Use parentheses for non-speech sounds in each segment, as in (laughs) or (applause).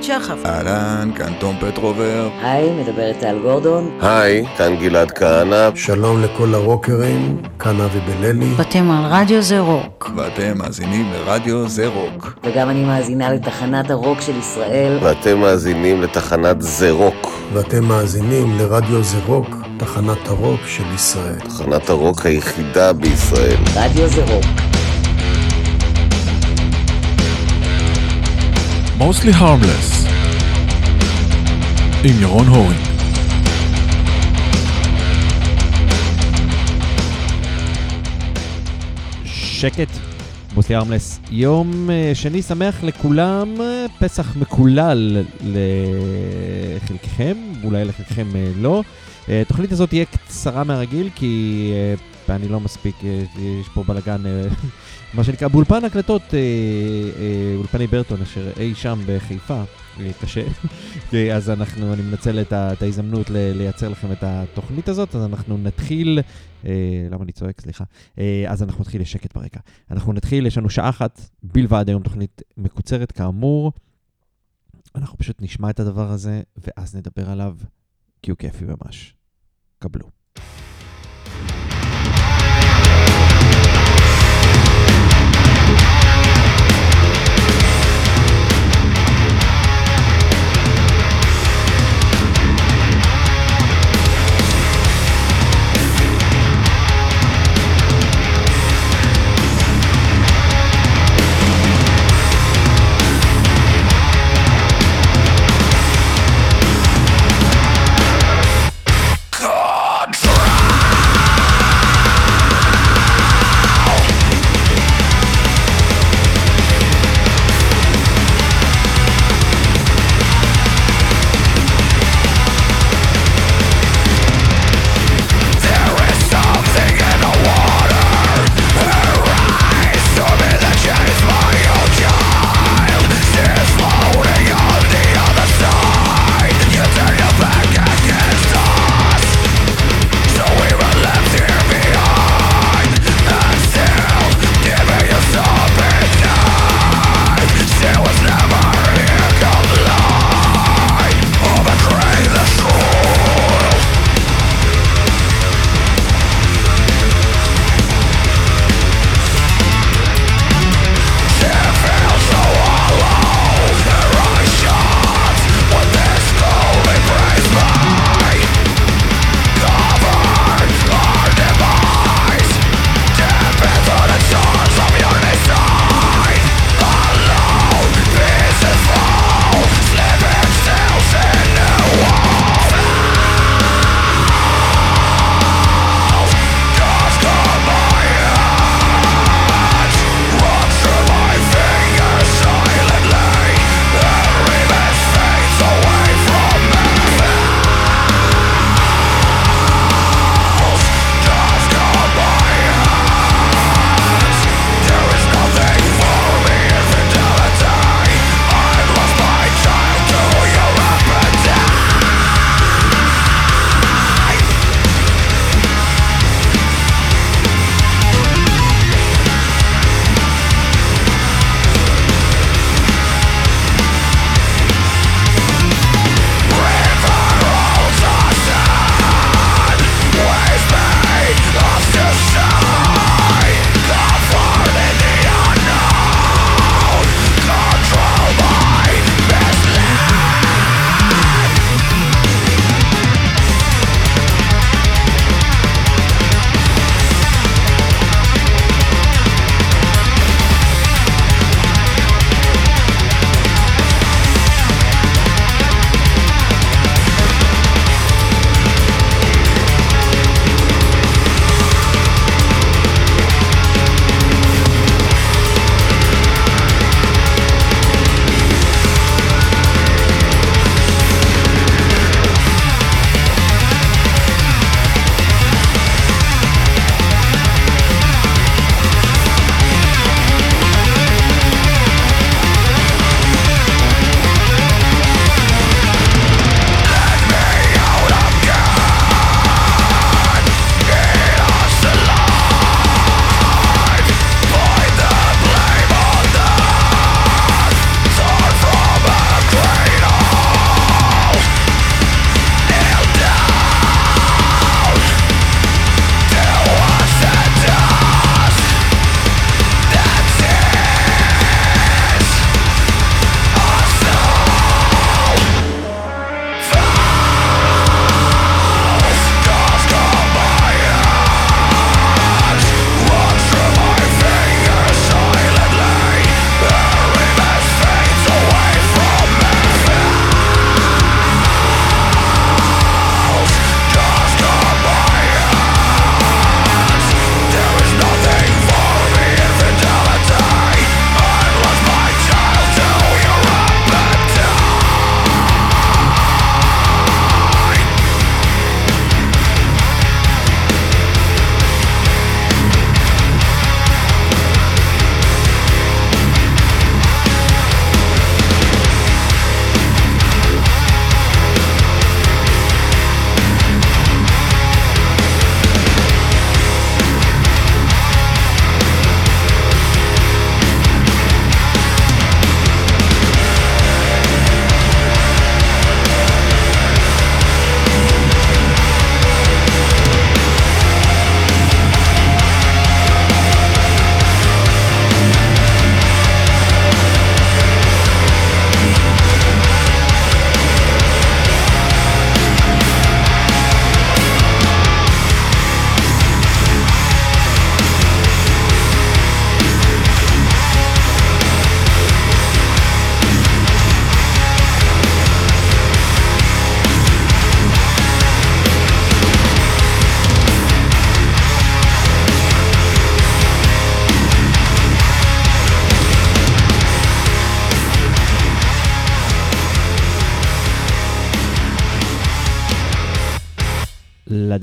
דוד שחף. אהלן, כאן תום פטרובר. היי, מדברת טל גורדון. היי, כאן גלעד כהנא. שלום לכל הרוקרים, כאן אבי בללי. ואתם על רדיו זה רוק. ואתם מאזינים לרדיו זה רוק. וגם אני מאזינה לתחנת הרוק של ישראל. ואתם מאזינים לתחנת זה רוק. ואתם מאזינים לרדיו זה רוק, תחנת הרוק של ישראל. תחנת הרוק היחידה בישראל. רדיו זה רוק. Mostly harmless עם ירון הורינג שקט, מוסלי ארמלס. יום אה, שני שמח לכולם, אה, פסח מקולל לחלקכם, אולי לחלקכם אה, לא. התוכנית הזאת תהיה קצרה מהרגיל, כי אני לא מספיק, יש פה בלאגן, (laughs) מה שנקרא, באולפן הקלטות, אולפני ברטון, אשר אי שם בחיפה, קשה. (laughs) אז אנחנו, אני מנצל את, ההזדמנות לייצר לכם את התוכנית הזאת, אז אנחנו נתחיל, אה, למה אני צועק? סליחה. אה, אז אנחנו נתחיל לשקט ברקע. אנחנו נתחיל, יש לנו שעה אחת בלבד היום תוכנית מקוצרת, כאמור. אנחנו פשוט נשמע את הדבר הזה, ואז נדבר עליו, כי הוא כיפי ממש. קבלו.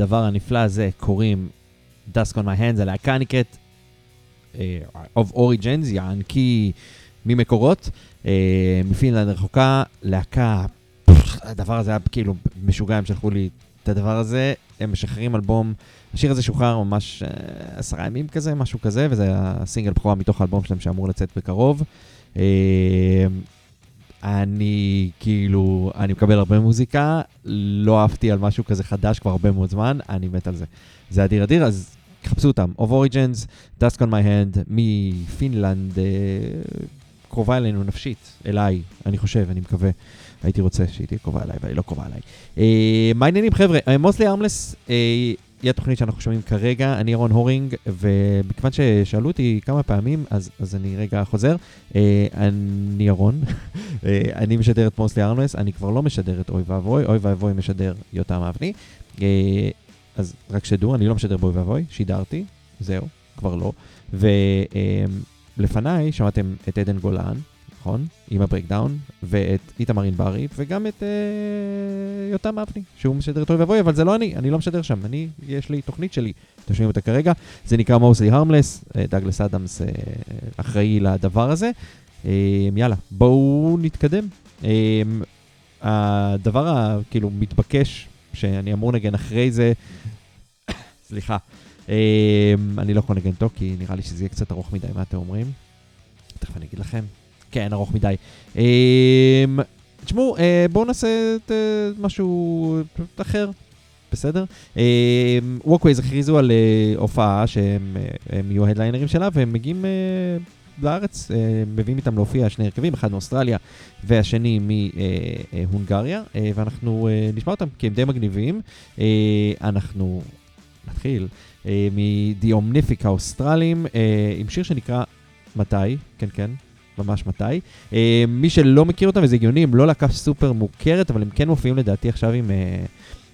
לדבר הנפלא הזה קוראים Dusk on my hands, הלהקה נקראת אה, of Origins, יענקי ממקורות, אה, מפינלנד רחוקה, להקה, הדבר הזה היה כאילו משוגע, הם שלחו לי את הדבר הזה, הם משחררים אלבום, השיר הזה שוחרר ממש אה, עשרה ימים כזה, משהו כזה, וזה הסינגל בכורה מתוך האלבום שלהם שאמור לצאת בקרוב. אה, אני כאילו, אני מקבל הרבה מוזיקה, לא אהבתי על משהו כזה חדש כבר הרבה מאוד זמן, אני מת על זה. זה אדיר אדיר, אז חפשו אותם. of Origins, Dusk on my hand, מפינלנד, אה, קרובה אלינו נפשית, אליי, אני חושב, אני מקווה. הייתי רוצה שהיא תהיה קרובה אליי, אבל היא לא קרובה אליי. אה, מה העניינים, חבר'ה? מוסלי ארמלס היא התוכנית שאנחנו שומעים כרגע, אני ירון הורינג, ומכיוון ששאלו אותי כמה פעמים, אז, אז אני רגע חוזר. אה, אני ירון, אה, אני משדר את מוסלי ארמלס, אני כבר לא משדר את אוי ואבוי, אוי ואבוי משדר יותם אבני. אה, אז רק שתדעו, אני לא משדר באוי ואבוי, שידרתי, זהו, כבר לא. ולפניי שמעתם את עדן גולן, נכון? עם הברקדאון, ואת איתמר ענברי, וגם את אה, יותם אבני, שהוא משדר את אוי ואבוי, אבל זה לא אני, אני לא משדר שם, אני, יש לי תוכנית שלי, אתם שומעים אותה כרגע, זה נקרא מוסלי הרמלס, דאגלס אדמס אה, אחראי לדבר הזה. אה, יאללה, בואו נתקדם. אה, הדבר הכאילו מתבקש, שאני אמור לנגן אחרי זה, (coughs) סליחה, אה, אני לא יכול לנגן אותו, כי נראה לי שזה יהיה קצת ארוך מדי, מה אתם אומרים? תכף אני אגיד לכם. כן, ארוך מדי. אמ, תשמעו, אה, בואו נעשה את, אה, משהו אחר, בסדר? ווקווייז הכריזו על אה, הופעה שהם הם יהיו ההדליינרים שלה, והם מגיעים לארץ, מביאים איתם להופיע שני הרכבים, אחד מאוסטרליה והשני מהונגריה, ואנחנו נשמע אותם כי הם די מגניבים. אנחנו נתחיל The Omnific האוסטרלים, עם שיר שנקרא מתי, כן כן, ממש מתי. אה, מי שלא מכיר אותם, וזה הגיוני, הם לא להקה סופר מוכרת, אבל הם כן מופיעים לדעתי עכשיו עם, אה,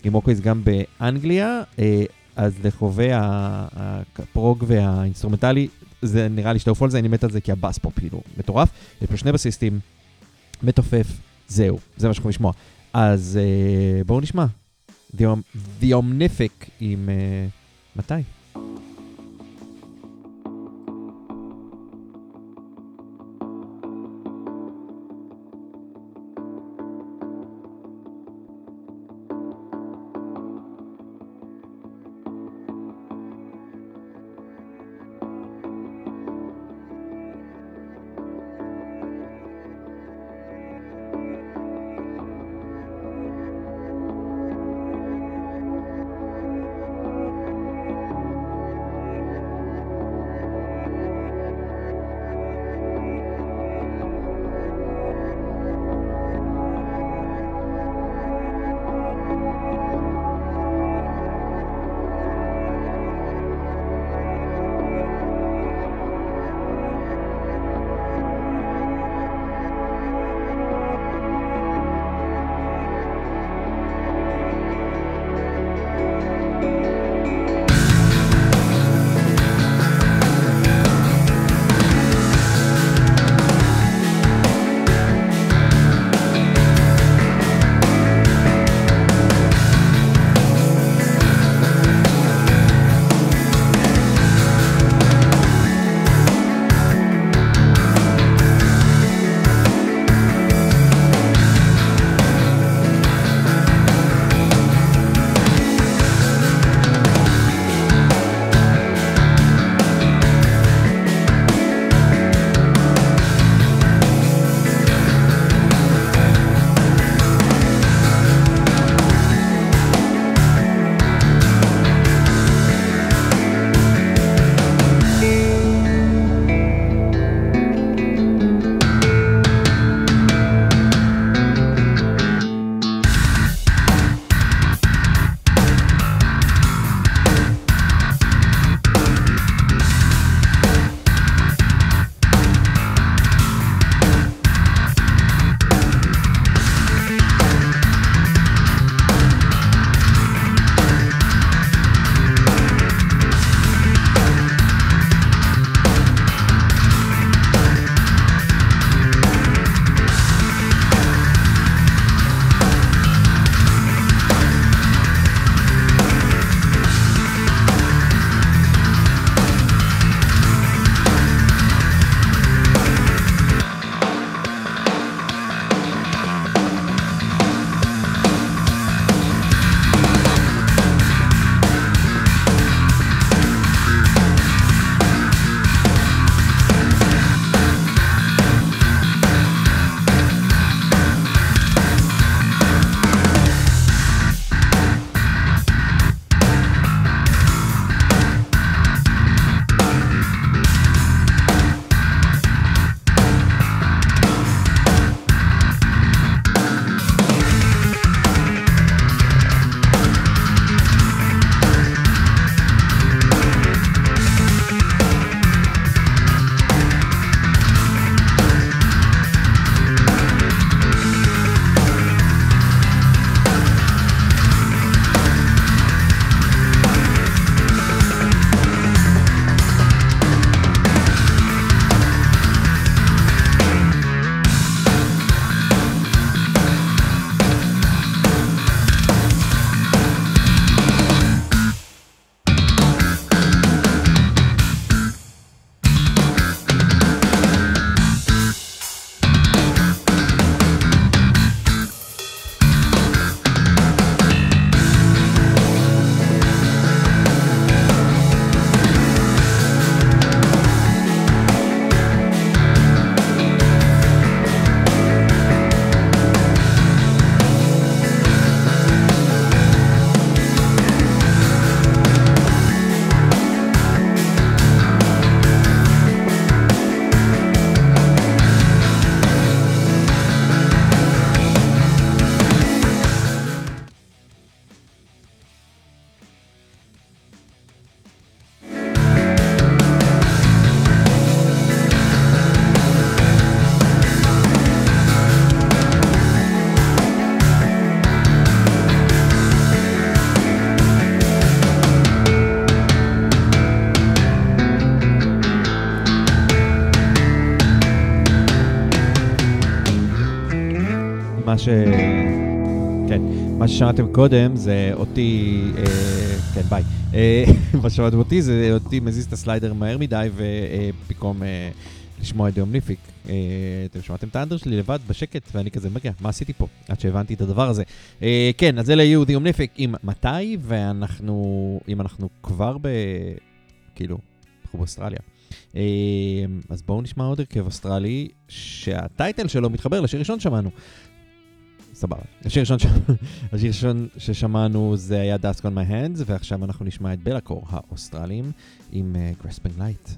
עם אוקוויז גם באנגליה, אה, אז לחובי הפרוג והאינסטרומנטלי, זה נראה לי שתעופו על זה, אני מת על זה כי הבאס פה כאילו מטורף. יש פה שני בסיסטים, מתופף, זהו, זה מה שאנחנו לשמוע. אז uh, בואו נשמע. The Omnific עם uh, מתי? ששמעתם קודם זה אותי, אה, כן ביי, אה, (laughs) מה ששמעתם אותי זה אותי מזיז את ה slider מהר מדי ופתאום אה, לשמוע את The Omnific. אה, אתם שמעתם את האנדר שלי לבד בשקט ואני כזה מגיע, מה עשיתי פה? עד שהבנתי את הדבר הזה. אה, כן, אז אלה יהיו The Omnific עם מתי ואנחנו, אם אנחנו כבר ב... כאילו, אנחנו באוסטרליה. אה, אז בואו נשמע עוד הרכב אוסטרלי שה title שלו מתחבר לשיר ראשון שמענו. סבבה. (laughs) השיר הראשון, ששמענו זה היה Dusk on My Hands, ועכשיו אנחנו נשמע את בלקור האוסטרלים עם uh, Grasping Light.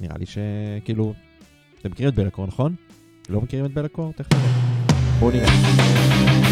נראה לי שכאילו, אתם מכירים את בלקור, נכון? לא מכירים את בלקור? תכף. בואו נראה.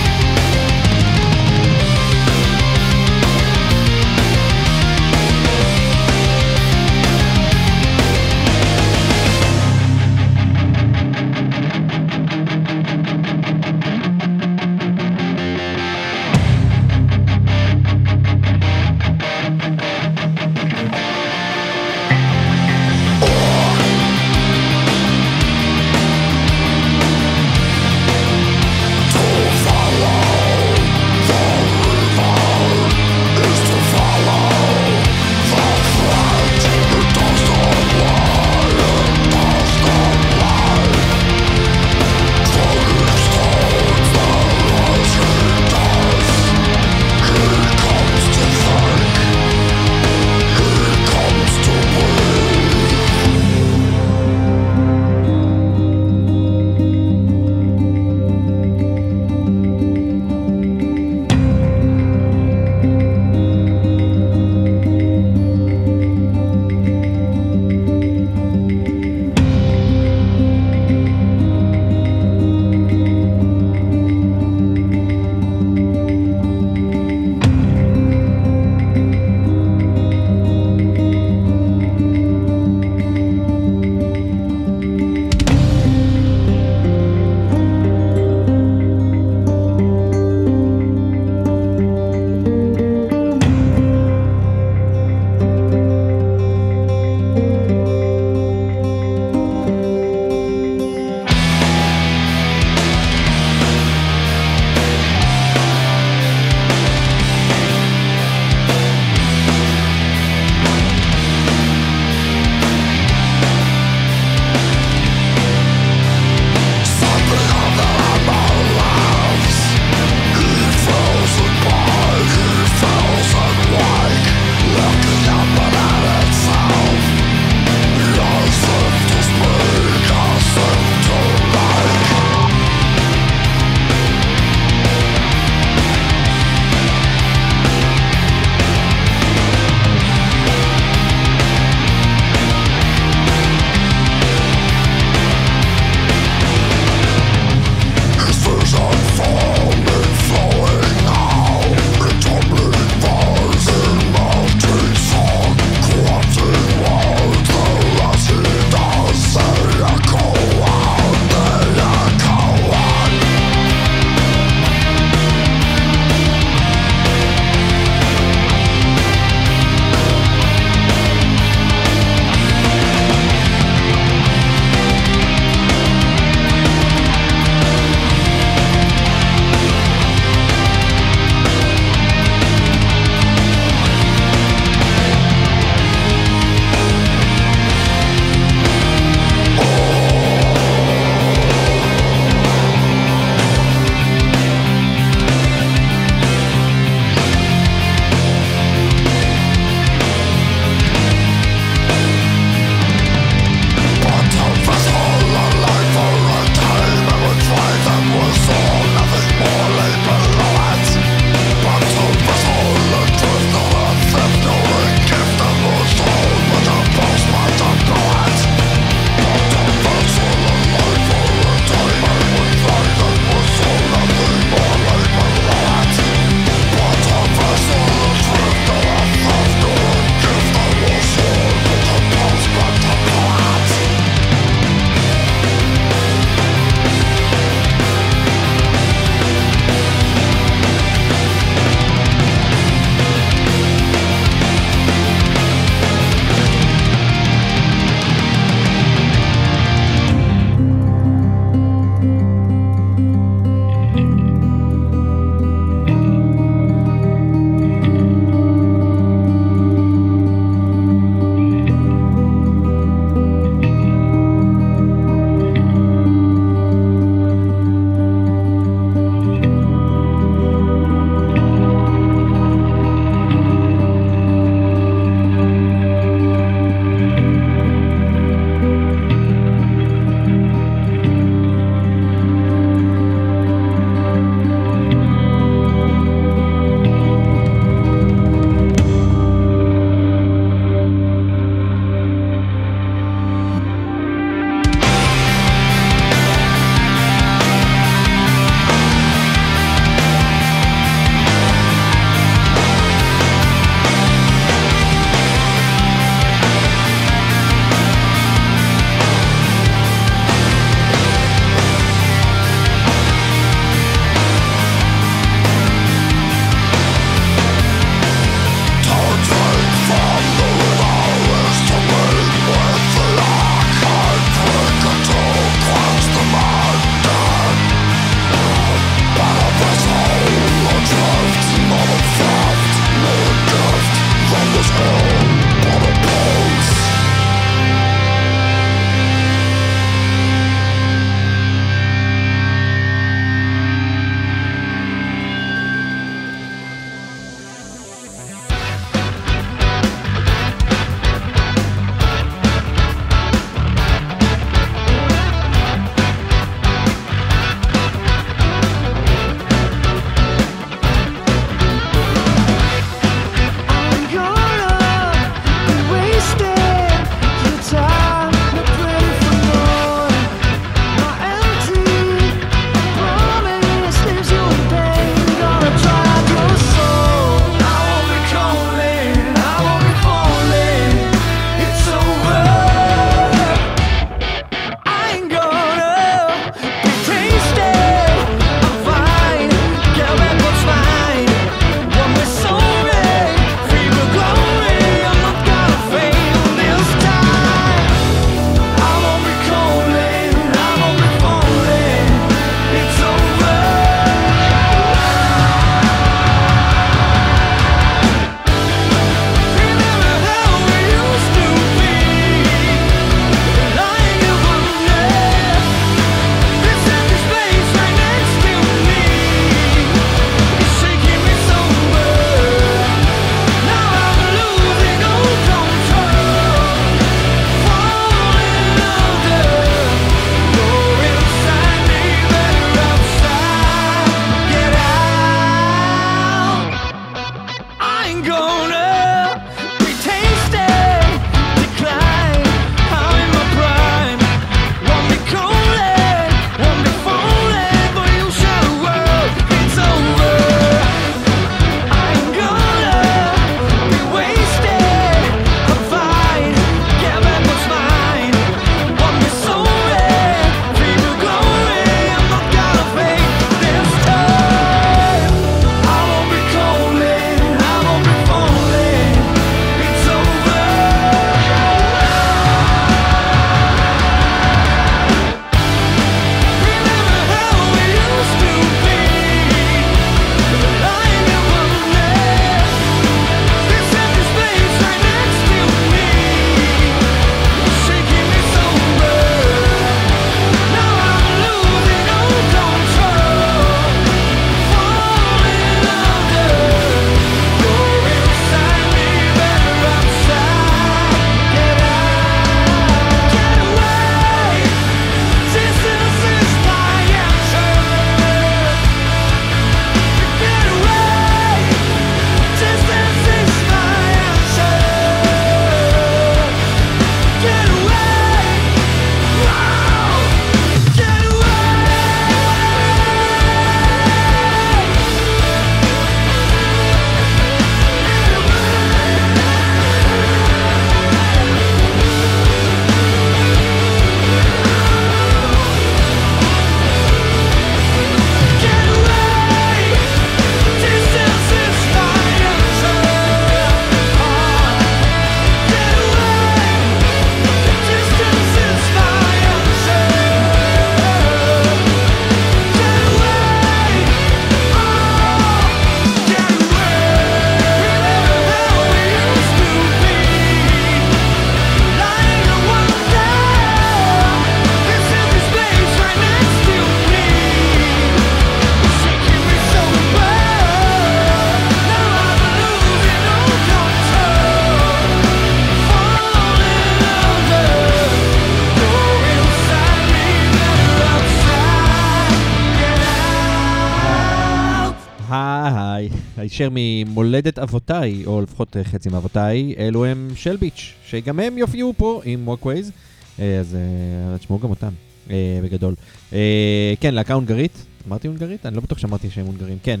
הישר ממולדת אבותיי, או לפחות אה, חצי מאבותיי, אלו הם שלביץ', שגם הם יופיעו פה עם ווקווייז, אז אה, תשמעו גם אותם, אה, בגדול. אה, כן, להקה הונגרית, אמרתי הונגרית? אני לא בטוח שאמרתי שהם הונגרים. כן,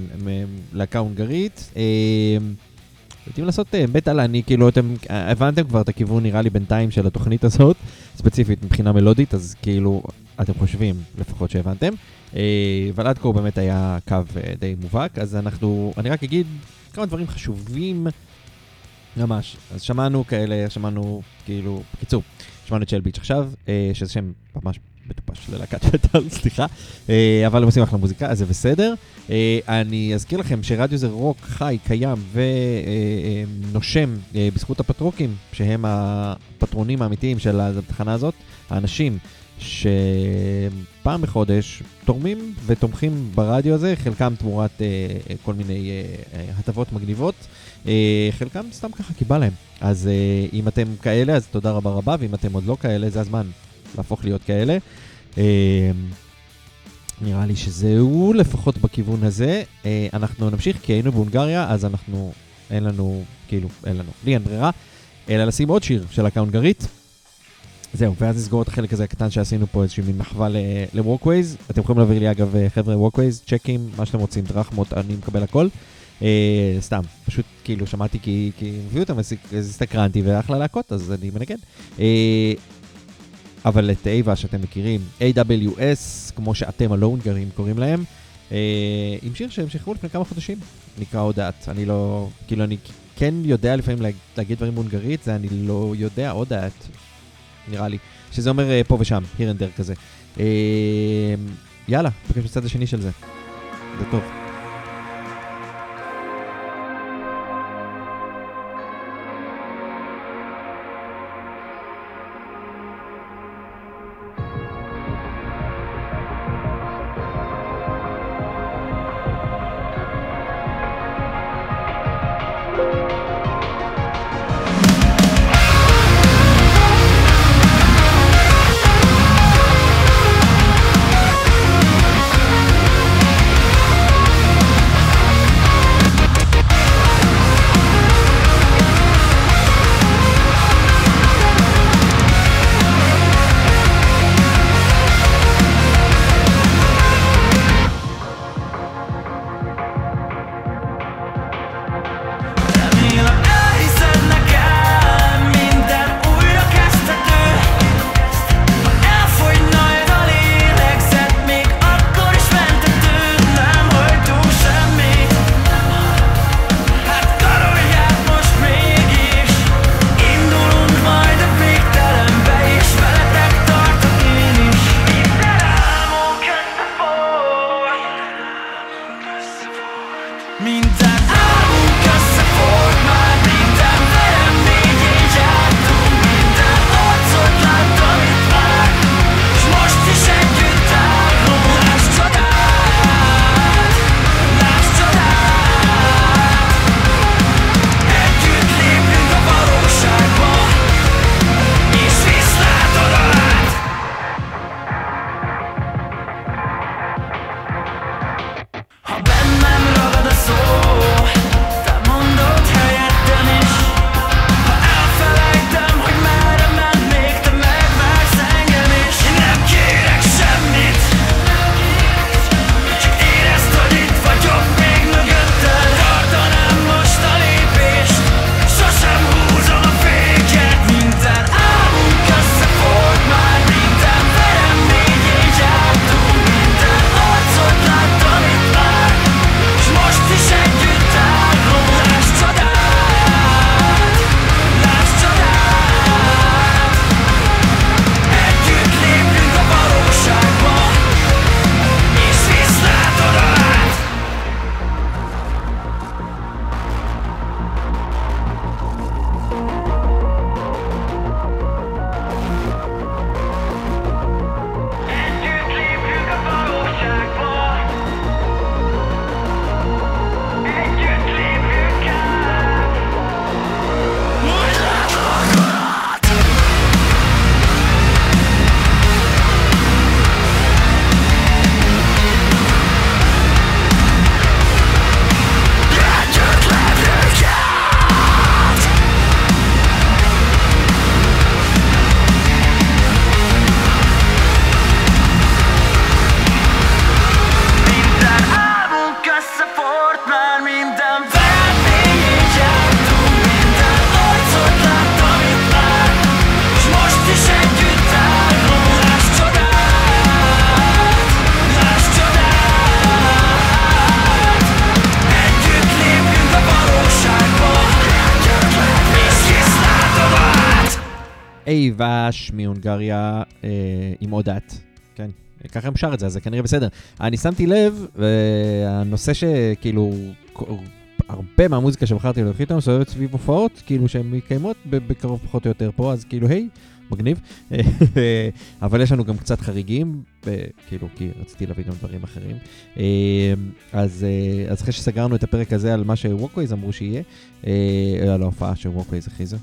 להקה הונגרית. אה, יודעים לעשות אה, מטאל, אני כאילו, אתם אה, הבנתם כבר את הכיוון נראה לי בינתיים של התוכנית הזאת, ספציפית מבחינה מלודית, אז כאילו, אתם חושבים לפחות שהבנתם. אה, אבל עד כה הוא באמת היה קו אה, די מובהק, אז אנחנו, אני רק אגיד כמה דברים חשובים ממש. אז שמענו כאלה, שמענו כאילו, בקיצור, שמענו את שלביץ' עכשיו, אה, שזה שם ממש מטופש ללהקת (laughs) מטאל, סליחה, אבל הם עושים אחלה מוזיקה, אז זה בסדר. אני אזכיר לכם שרדיו זה רוק חי, קיים ונושם בזכות הפטרוקים, שהם הפטרונים האמיתיים של התחנה הזאת, האנשים שפעם בחודש תורמים ותומכים ברדיו הזה, חלקם תמורת אה, אה, כל מיני אה, אה, הטבות מגניבות, אה, חלקם סתם ככה כי בא להם. אז אה, אם אתם כאלה, אז תודה רבה רבה, ואם אתם עוד לא כאלה, זה הזמן להפוך להיות כאלה. אה, נראה לי שזהו לפחות בכיוון הזה. אה, אנחנו נמשיך כי היינו בהונגריה, אז אנחנו, אין לנו, כאילו, אין לנו, לי אין ברירה, אלא לשים עוד שיר של להקה הונגרית. זהו, ואז נסגור את החלק הזה הקטן שעשינו פה איזושהי מין מחווה ל-Walkways. אתם יכולים להעביר לי אגב, אה, חבר'ה, Walkways, צ'קים, מה שאתם רוצים, דרחמות, אני מקבל הכל. אה, סתם, פשוט כאילו שמעתי כי, כי הביאו אותם, אז הסתקרנתי ואחלה להקות, אז אני מנגן. אה, אבל את אייבה שאתם מכירים, AWS, כמו שאתם הלא הונגרים קוראים להם, אה, עם שיר שהם שחררו לפני כמה חודשים, נקרא הודעת. אני לא, כאילו אני כן יודע לפעמים לה, להגיד דברים בהונגרית, זה אני לא יודע הודעת, נראה לי. שזה אומר אה, פה ושם, there כזה. אה, יאללה, נפגש בצד השני של זה. זה טוב. Meantime אייבש מהונגריה אה, עם עוד. כן, ככה הם שר את זה, אז זה כנראה בסדר. אני שמתי לב, והנושא שכאילו, הרבה מהמוזיקה שבחרתי להקליט היום סובבת סביב הופעות, כאילו שהן מתקיימות בקרוב פחות או יותר פה, אז כאילו, היי, מגניב. (laughs) אבל יש לנו גם קצת חריגים, כאילו, כי רציתי להביא גם דברים אחרים. אז, אז אחרי שסגרנו את הפרק הזה על מה שווקווייז אמרו שיהיה, על ההופעה של ווקווייז הכריזו,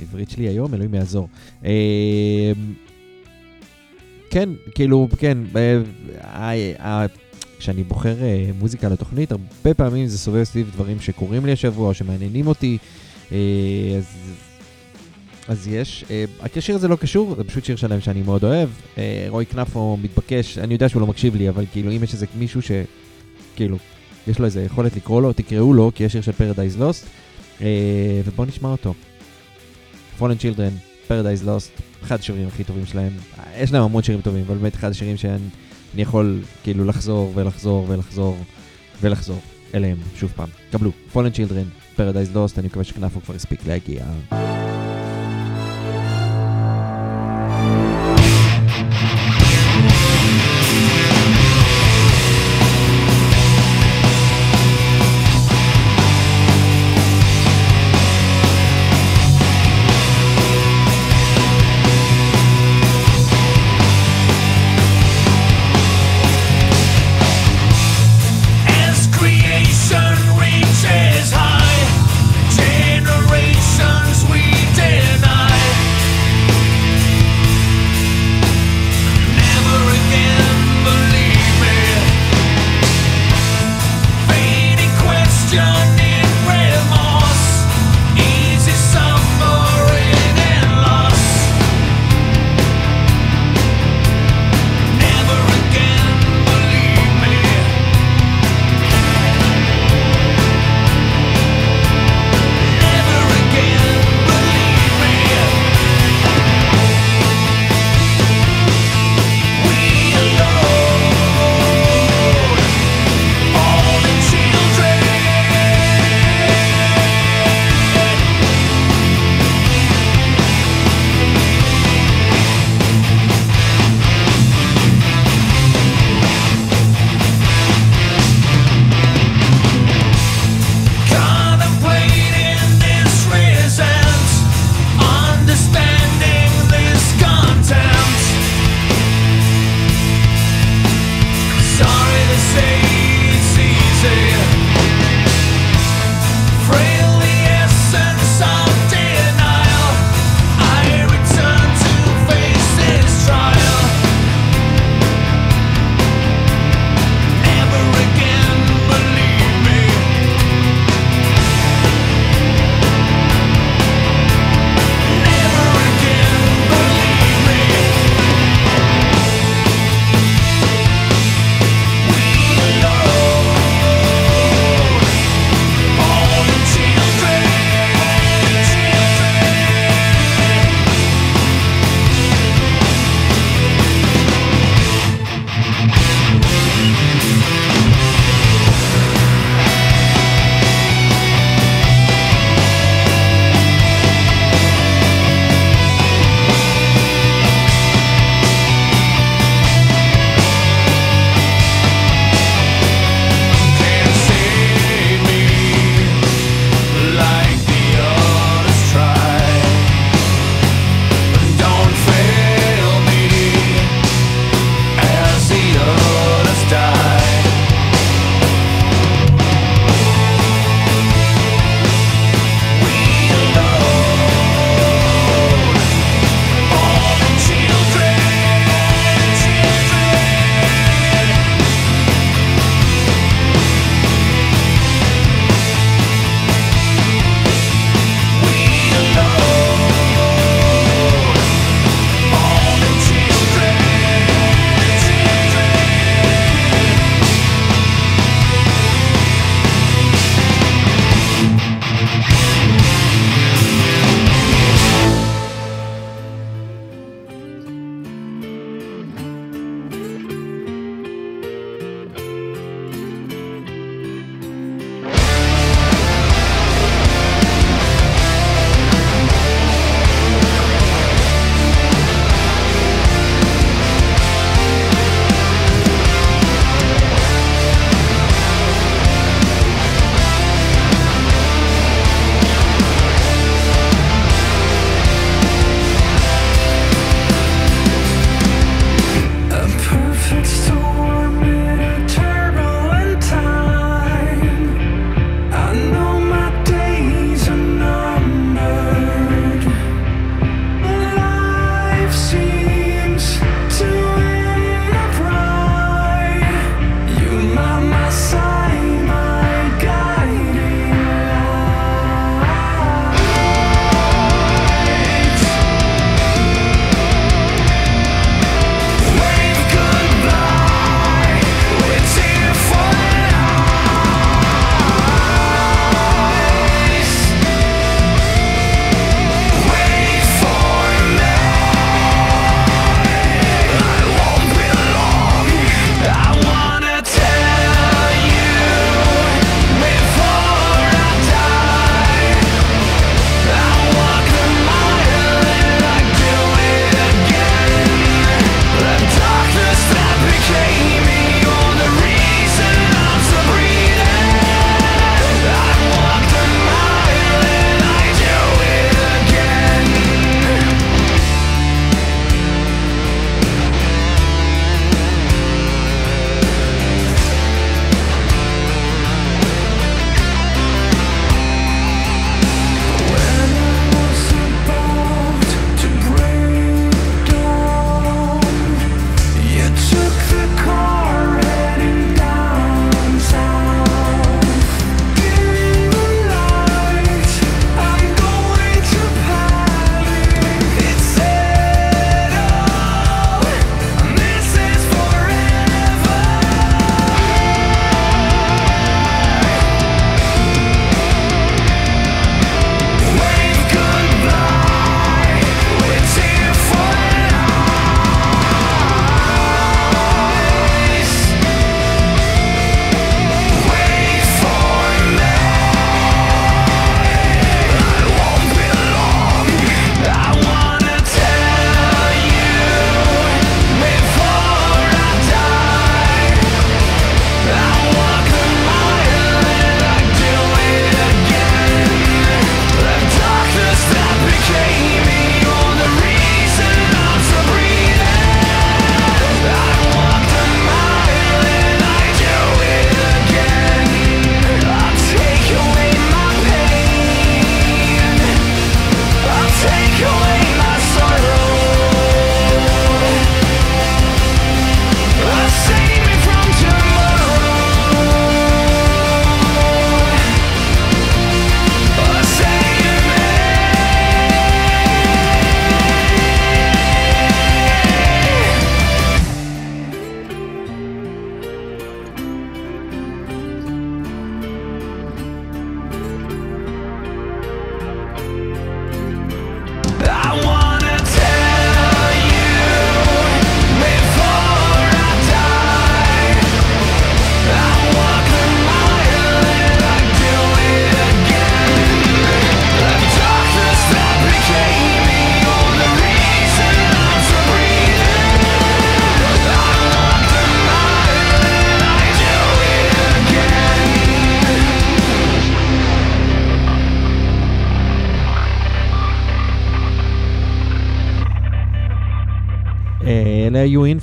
העברית שלי היום, אלוהים יעזור. כן, כאילו, כן, כשאני בוחר מוזיקה לתוכנית, הרבה פעמים זה סובב סביב דברים שקורים לי השבוע שמעניינים אותי, אז, אז יש. השיר הזה לא קשור, זה פשוט שיר שלם שאני מאוד אוהב. רוי כנפו מתבקש, אני יודע שהוא לא מקשיב לי, אבל כאילו, אם יש איזה מישהו שכאילו, יש לו איזה יכולת לקרוא לו, תקראו לו, כי יש שיר של Paradise Lost, ובואו נשמע אותו. Fallen Children, Paradise Lost. אחד השירים הכי טובים שלהם. יש להם המון שירים טובים, אבל באמת אחד השירים שאני יכול כאילו לחזור ולחזור ולחזור ולחזור אליהם שוב פעם. קבלו, Fallen Children, Paradise Lost, אני מקווה שכנפו כבר הספיק להגיע.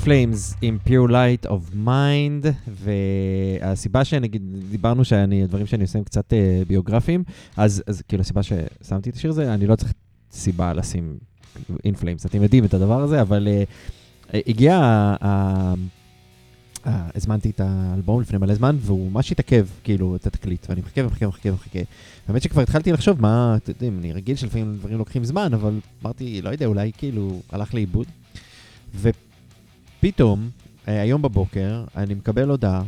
Flames עם Pure Light of Mind, והסיבה שנגיד, דיברנו שאני, הדברים שאני עושה הם קצת אה, ביוגרפיים, אז, אז כאילו הסיבה ששמתי את השיר הזה, אני לא צריך סיבה לשים In Flames, אתם יודעים את הדבר הזה, אבל אה, אה, הגיע, ה- ה- הזמנתי את האלבום לפני מלא זמן, והוא ממש התעכב, כאילו, את התקליט, ואני מחכה ומחכה ומחכה ומחכה. האמת שכבר התחלתי לחשוב מה, אתם יודעים, אני רגיל שלפעמים דברים לוקחים זמן, אבל אמרתי, לא יודע, אולי כאילו הלך לאיבוד. ופתאום, אה, היום בבוקר, אני מקבל הודעה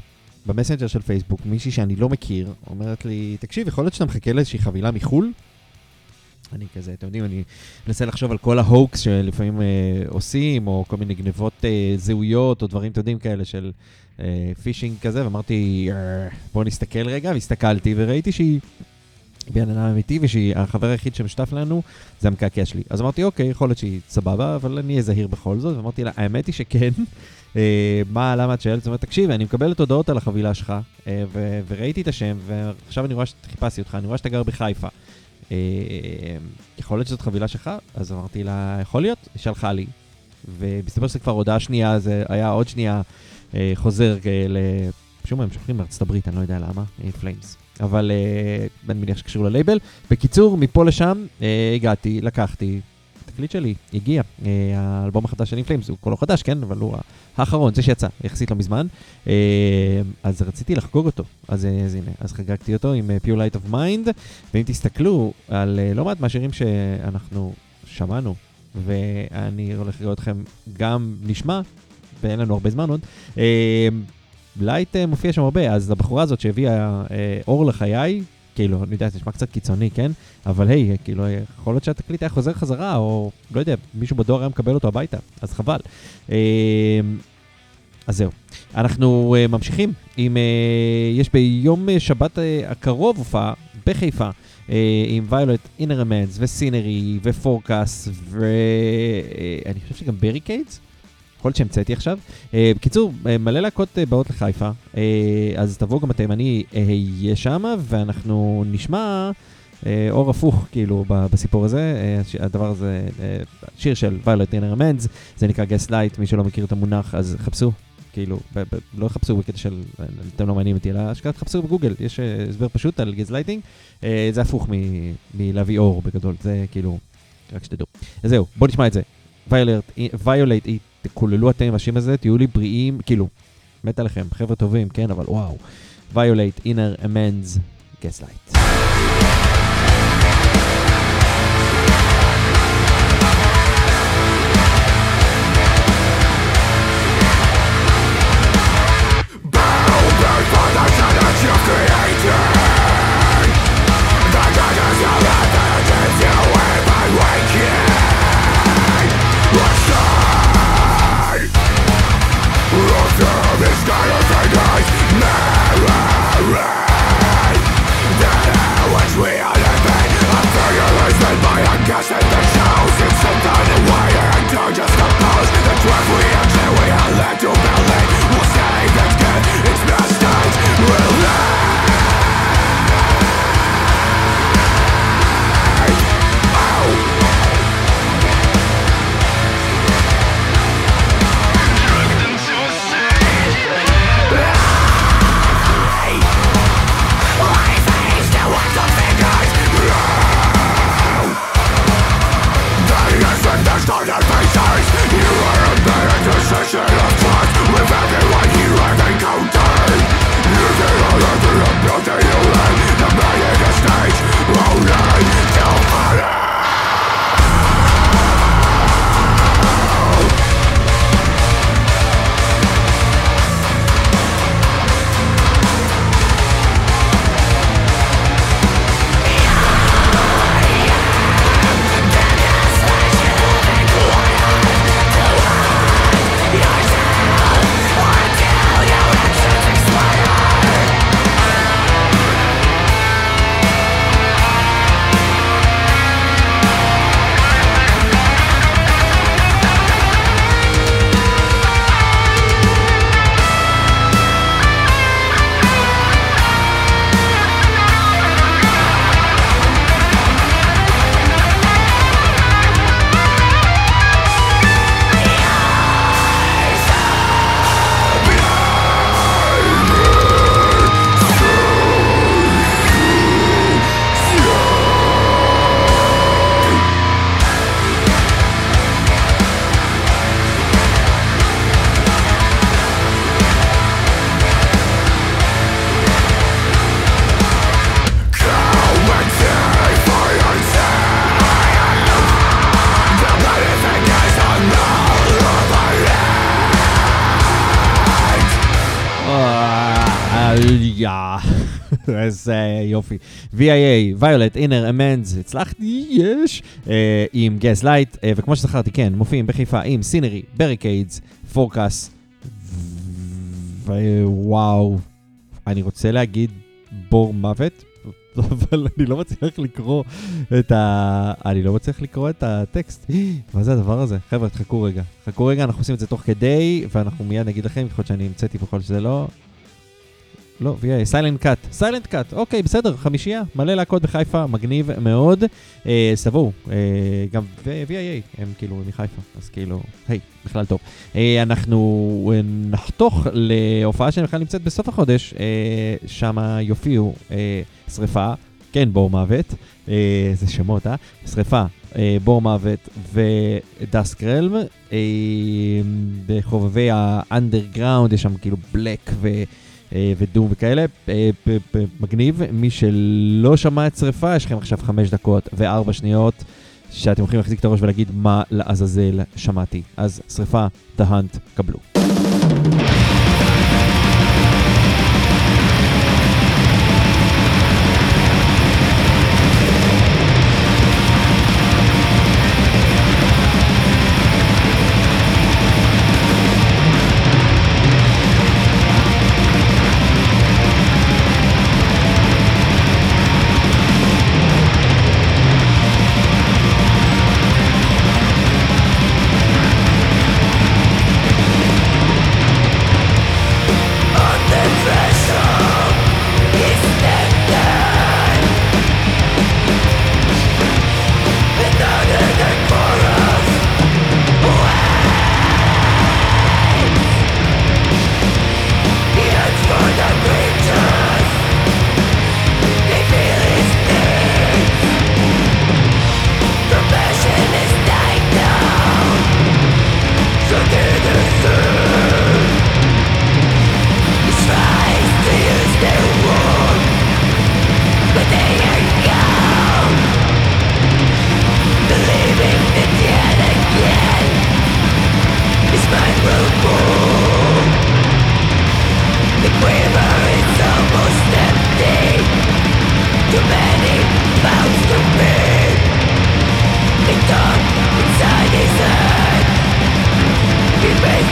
במסנג'ר של פייסבוק, מישהי שאני לא מכיר, אומרת לי, תקשיב, יכול להיות שאתה מחכה לאיזושהי חבילה מחו"ל? אני כזה, אתם יודעים, אני מנסה לחשוב על כל ההוקס שלפעמים אה, עושים, או כל מיני גנבות אה, זהויות, או דברים, אתם יודעים, כאלה של אה, פישינג כזה, ואמרתי, "אה, בוא נסתכל רגע, והסתכלתי, וראיתי שהיא בן אדם אמיתי, ושהיא החבר היחיד שמשותף לנו, זה המקעקע שלי. אז אמרתי, אוקיי, יכול להיות שהיא סבבה, אבל אני אהיה זהיר בכל זאת, ואמרתי לה, האמת היא שכן. (laughs) אה, מה, למה את שואלת? זאת אומרת, תקשיב, אני מקבלת הודעות על החבילה שלך, אה, וראיתי את השם, ועכשיו אני רואה שחיפשתי אותך, אני רואה שאתה גר בחיפה. אה, יכול להיות שזאת חבילה שלך? אז אמרתי לה, יכול להיות, היא שלחה לי. ומסתבר שזה כבר הודעה שנייה, זה היה עוד שנייה חוזר ל... משום מה הם שולחים מארצות הברית, אני לא יודע למה, Flames. אבל אה, אני מניח שקשור ללייבל. בקיצור, מפה לשם אה, הגעתי, לקחתי, התקליט שלי הגיע. אה, האלבום החדש של In Flames, הוא כולו חדש, כן? אבל הוא האחרון, זה שיצא, יחסית לא מזמן. אה, אז רציתי לחגוג אותו. אז, אה, אז הנה, אז חגגתי אותו עם אה, Pure Light of Mind, ואם תסתכלו על אה, לא מעט מהשירים שאנחנו שמענו, ואני הולך לראות אתכם גם נשמע, ואין לנו הרבה זמן עוד, אה, light אה, מופיע שם הרבה, אז הבחורה הזאת שהביאה אה, אור לחיי, כאילו, אני יודע, זה נשמע קצת קיצוני, כן? אבל היי, כאילו, אה, יכול להיות שהתקליט היה חוזר חזרה, או לא יודע, מישהו בדואר היה מקבל אותו הביתה, אז חבל. אה, אז זהו. אנחנו אה, ממשיכים עם, אה, יש ביום אה, שבת אה, הקרוב הופעה בחיפה עם ויולט אינרמנס ו Sinnery ופורקאס ואני חושב שגם בריקיידס. יכול להיות שהמצאתי עכשיו. אה, בקיצור, אה, מלא להקות אה, באות לחיפה, אז תבואו גם אתם, אני אהיה שם ואנחנו נשמע אור הפוך כאילו בסיפור הזה. הדבר הזה, שיר של ויולט אינרמנס, זה נקרא Gaslight, מי שלא מכיר את המונח אז חפשו. כאילו, לא חפשו בקטע של, אתם לא מעניינים אותי, אלא אשכרה תחפשו בגוגל, יש אה, הסבר פשוט על גז לייטינג, אה, זה הפוך מלהביא אור בגדול, זה כאילו, רק שתדעו. אז זהו, בואו נשמע את זה. ויולייט, תקוללו אתם עם השם הזה, תהיו לי בריאים, כאילו, מת עליכם, חבר'ה טובים, כן, אבל וואו. ויולייט, אינר אמנדס, גז VIA, ויולט, אינר, אמנדס, הצלחתי, יש. אה, עם גז לייט, אה, וכמו שזכרתי, כן, מופיעים בחיפה עם סינרי, בריקיידס, פורקאס, וואו, אני רוצה להגיד בור מוות, (laughs) אבל אני לא מצליח לקרוא את ה... אני לא מצליח לקרוא את הטקסט. (gasps) מה זה הדבר הזה? חבר'ה, תחכו רגע. חכו רגע, אנחנו עושים את זה תוך כדי, ואנחנו מיד נגיד לכם, יכול להיות שאני המצאתי בכל שזה לא. לא, VIA, סיילנט קאט, סיילנט קאט, אוקיי, בסדר, חמישייה, מלא להקות בחיפה, מגניב מאוד. אה, סבו, אה, גם ו-VIA, הם כאילו מחיפה, אז כאילו, היי, בכלל טוב. אה, אנחנו אה, נחתוך להופעה שבכלל נמצאת בסוף החודש, אה, שם יופיעו אה, שריפה, כן, בור מוות, אה, זה שמות, אה? שריפה, אה, בור מוות ודסק רלם, אה, בחובבי האנדרגראונד, יש שם כאילו בלק ו... אה, ודום וכאלה, אה, מגניב. מי שלא שמע את שריפה, יש לכם עכשיו חמש דקות וארבע שניות שאתם יכולים להחזיק את הראש ולהגיד מה לעזאזל שמעתי. אז שריפה, The קבלו.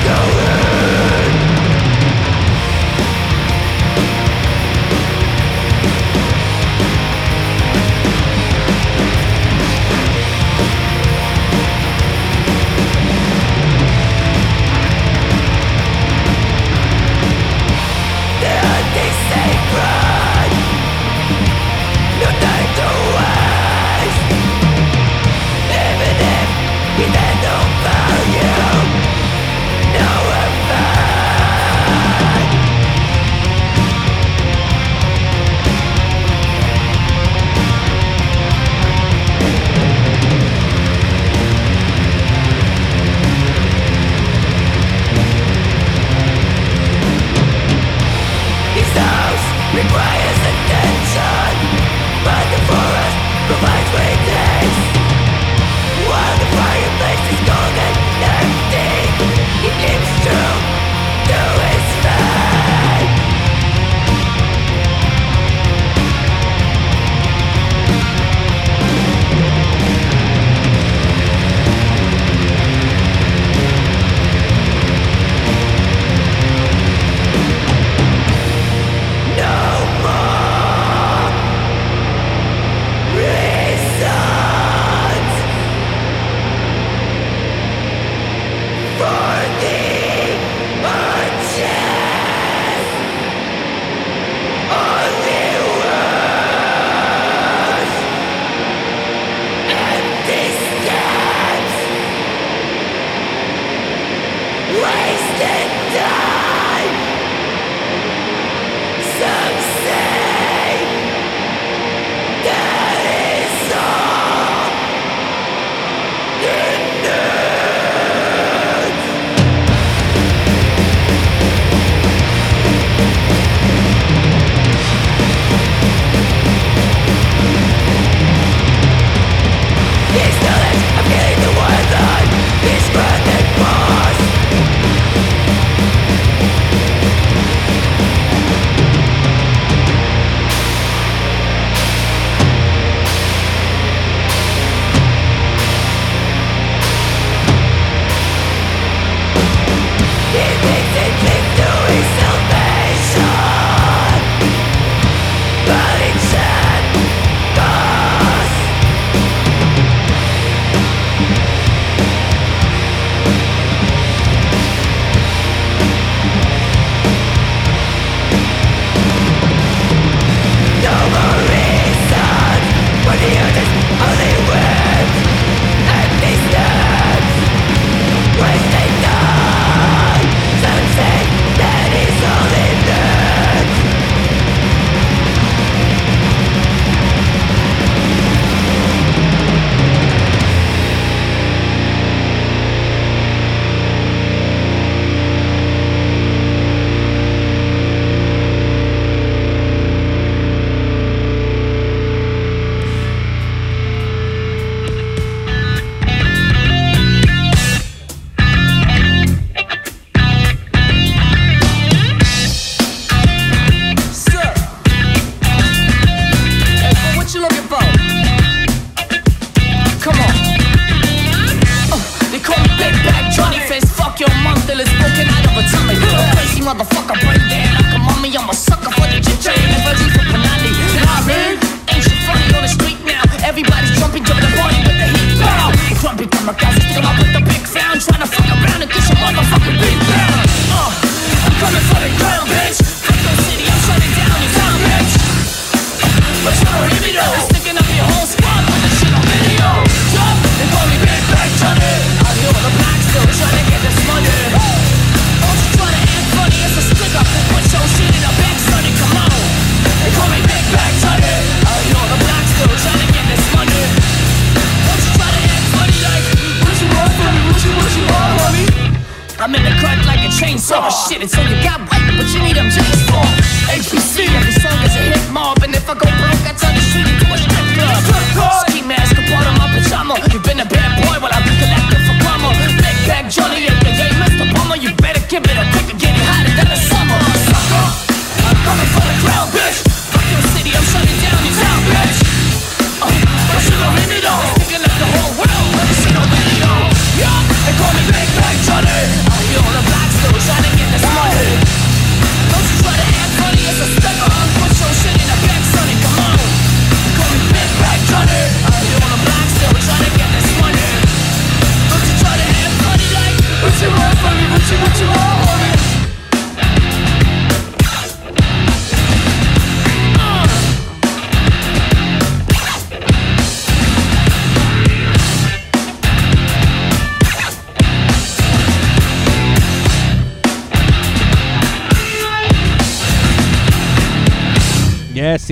go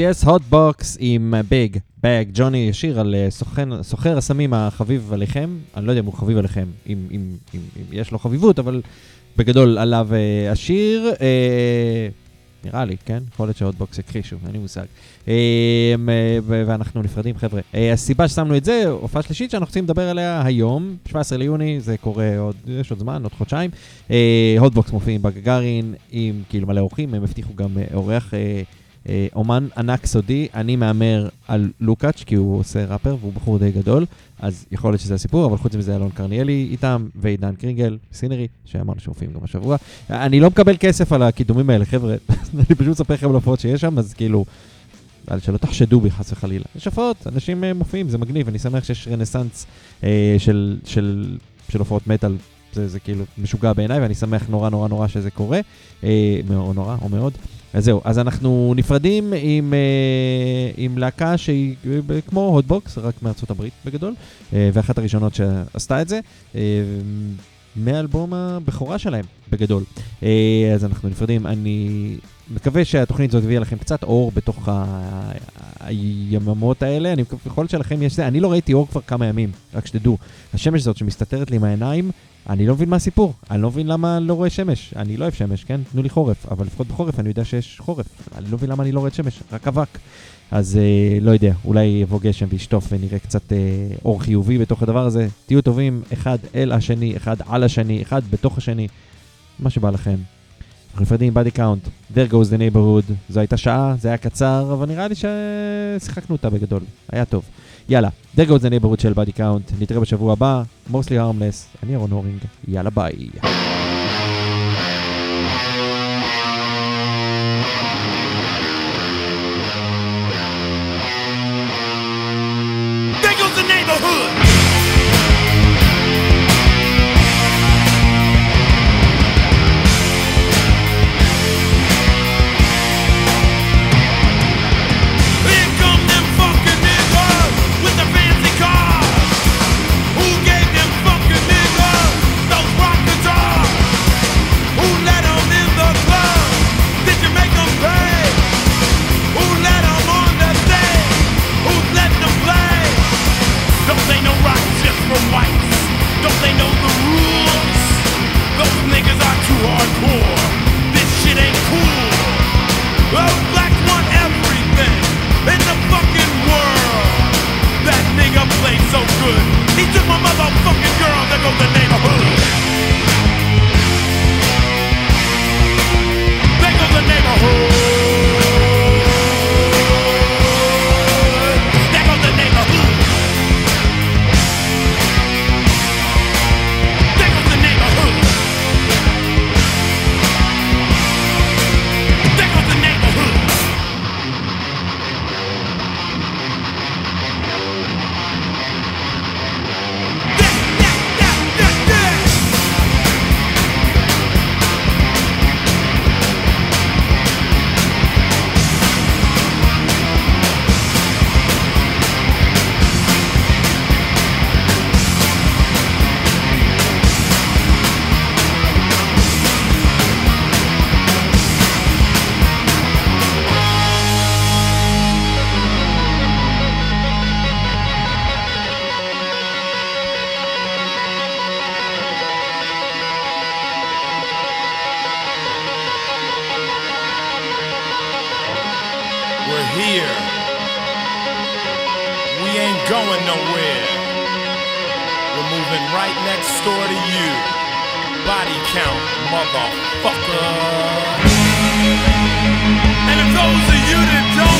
Yes, Hotbox עם Big Bag, Johnny, שיר על סוכן- סוחר הסמים החביב עליכם. אני לא יודע אם הוא חביב עליכם, אם, אם, אם, אם יש לו חביבות, אבל בגדול עליו אה, השיר. אה, נראה לי, כן? יכול להיות ש Hotbox הכחישו, אין לי מושג. אה, ו- ואנחנו נפרדים, חבר'ה. אה, הסיבה ששמנו את זה, הופעה שלישית שאנחנו רוצים לדבר עליה היום, 17 ליוני, זה קורה עוד, יש עוד זמן, עוד חודשיים. Hotbox מופיעים בגגארין עם כאילו מלא אורחים, הם הבטיחו גם אורח. אומן ענק סודי, אני מהמר על לוקאץ', כי הוא עושה ראפר והוא בחור די גדול, אז יכול להיות שזה הסיפור, אבל חוץ מזה אלון קרניאלי איתם, ועידן קרינגל, סינרי, שאמרנו שמופיעים גם השבוע. אני לא מקבל כסף על הקידומים האלה, חבר'ה, (laughs) אני פשוט מספר לכם על ההופעות שיש שם, אז כאילו, שלא תחשדו בי חס וחלילה. יש הופעות, אנשים אה, מופיעים, זה מגניב, אני שמח שיש רנסאנס אה, של, של, של הופעות מטאל. זה, זה כאילו משוגע בעיניי, ואני שמח נורא נורא נורא שזה קורה, אה, או נורא או מאוד. אז זהו, אז אנחנו נפרדים עם, אה, עם להקה שהיא אה, כמו הוטבוקס, רק מארצות הברית בגדול, אה, ואחת הראשונות שעשתה את זה, מאלבום הבכורה שלהם בגדול. אז אנחנו נפרדים, אני מקווה שהתוכנית הזאת הביאה לכם קצת אור בתוך היממות האלה, אני מקווה, יכול להיות שלכם יש זה, אני לא ראיתי אור כבר כמה ימים, רק שתדעו, השמש הזאת שמסתתרת לי עם העיניים, אני לא מבין מה הסיפור, אני לא מבין למה אני לא רואה שמש, אני לא אוהב שמש, כן? תנו לי חורף, אבל לפחות בחורף אני יודע שיש חורף, אני לא מבין למה אני לא רואה שמש, רק אבק. אז אה, לא יודע, אולי יבוא גשם וישטוף ונראה קצת אה, אור חיובי בתוך הדבר הזה. תהיו טובים, אחד אל השני, אחד על השני, אחד בתוך השני, מה שבא לכם. אנחנו נפרדים Body Count, there goes the neighborhood, זו הייתה שעה, זה היה קצר, אבל נראה לי ששיחקנו אותה בגדול, היה טוב. יאללה, there goes the neighborhood של Body Count, נתראה בשבוע הבא, mostly harmless, אני אהרון הורינג, יאללה ביי. going nowhere. We're moving right next door to you. Body count, motherfucker. And if those of you that don't.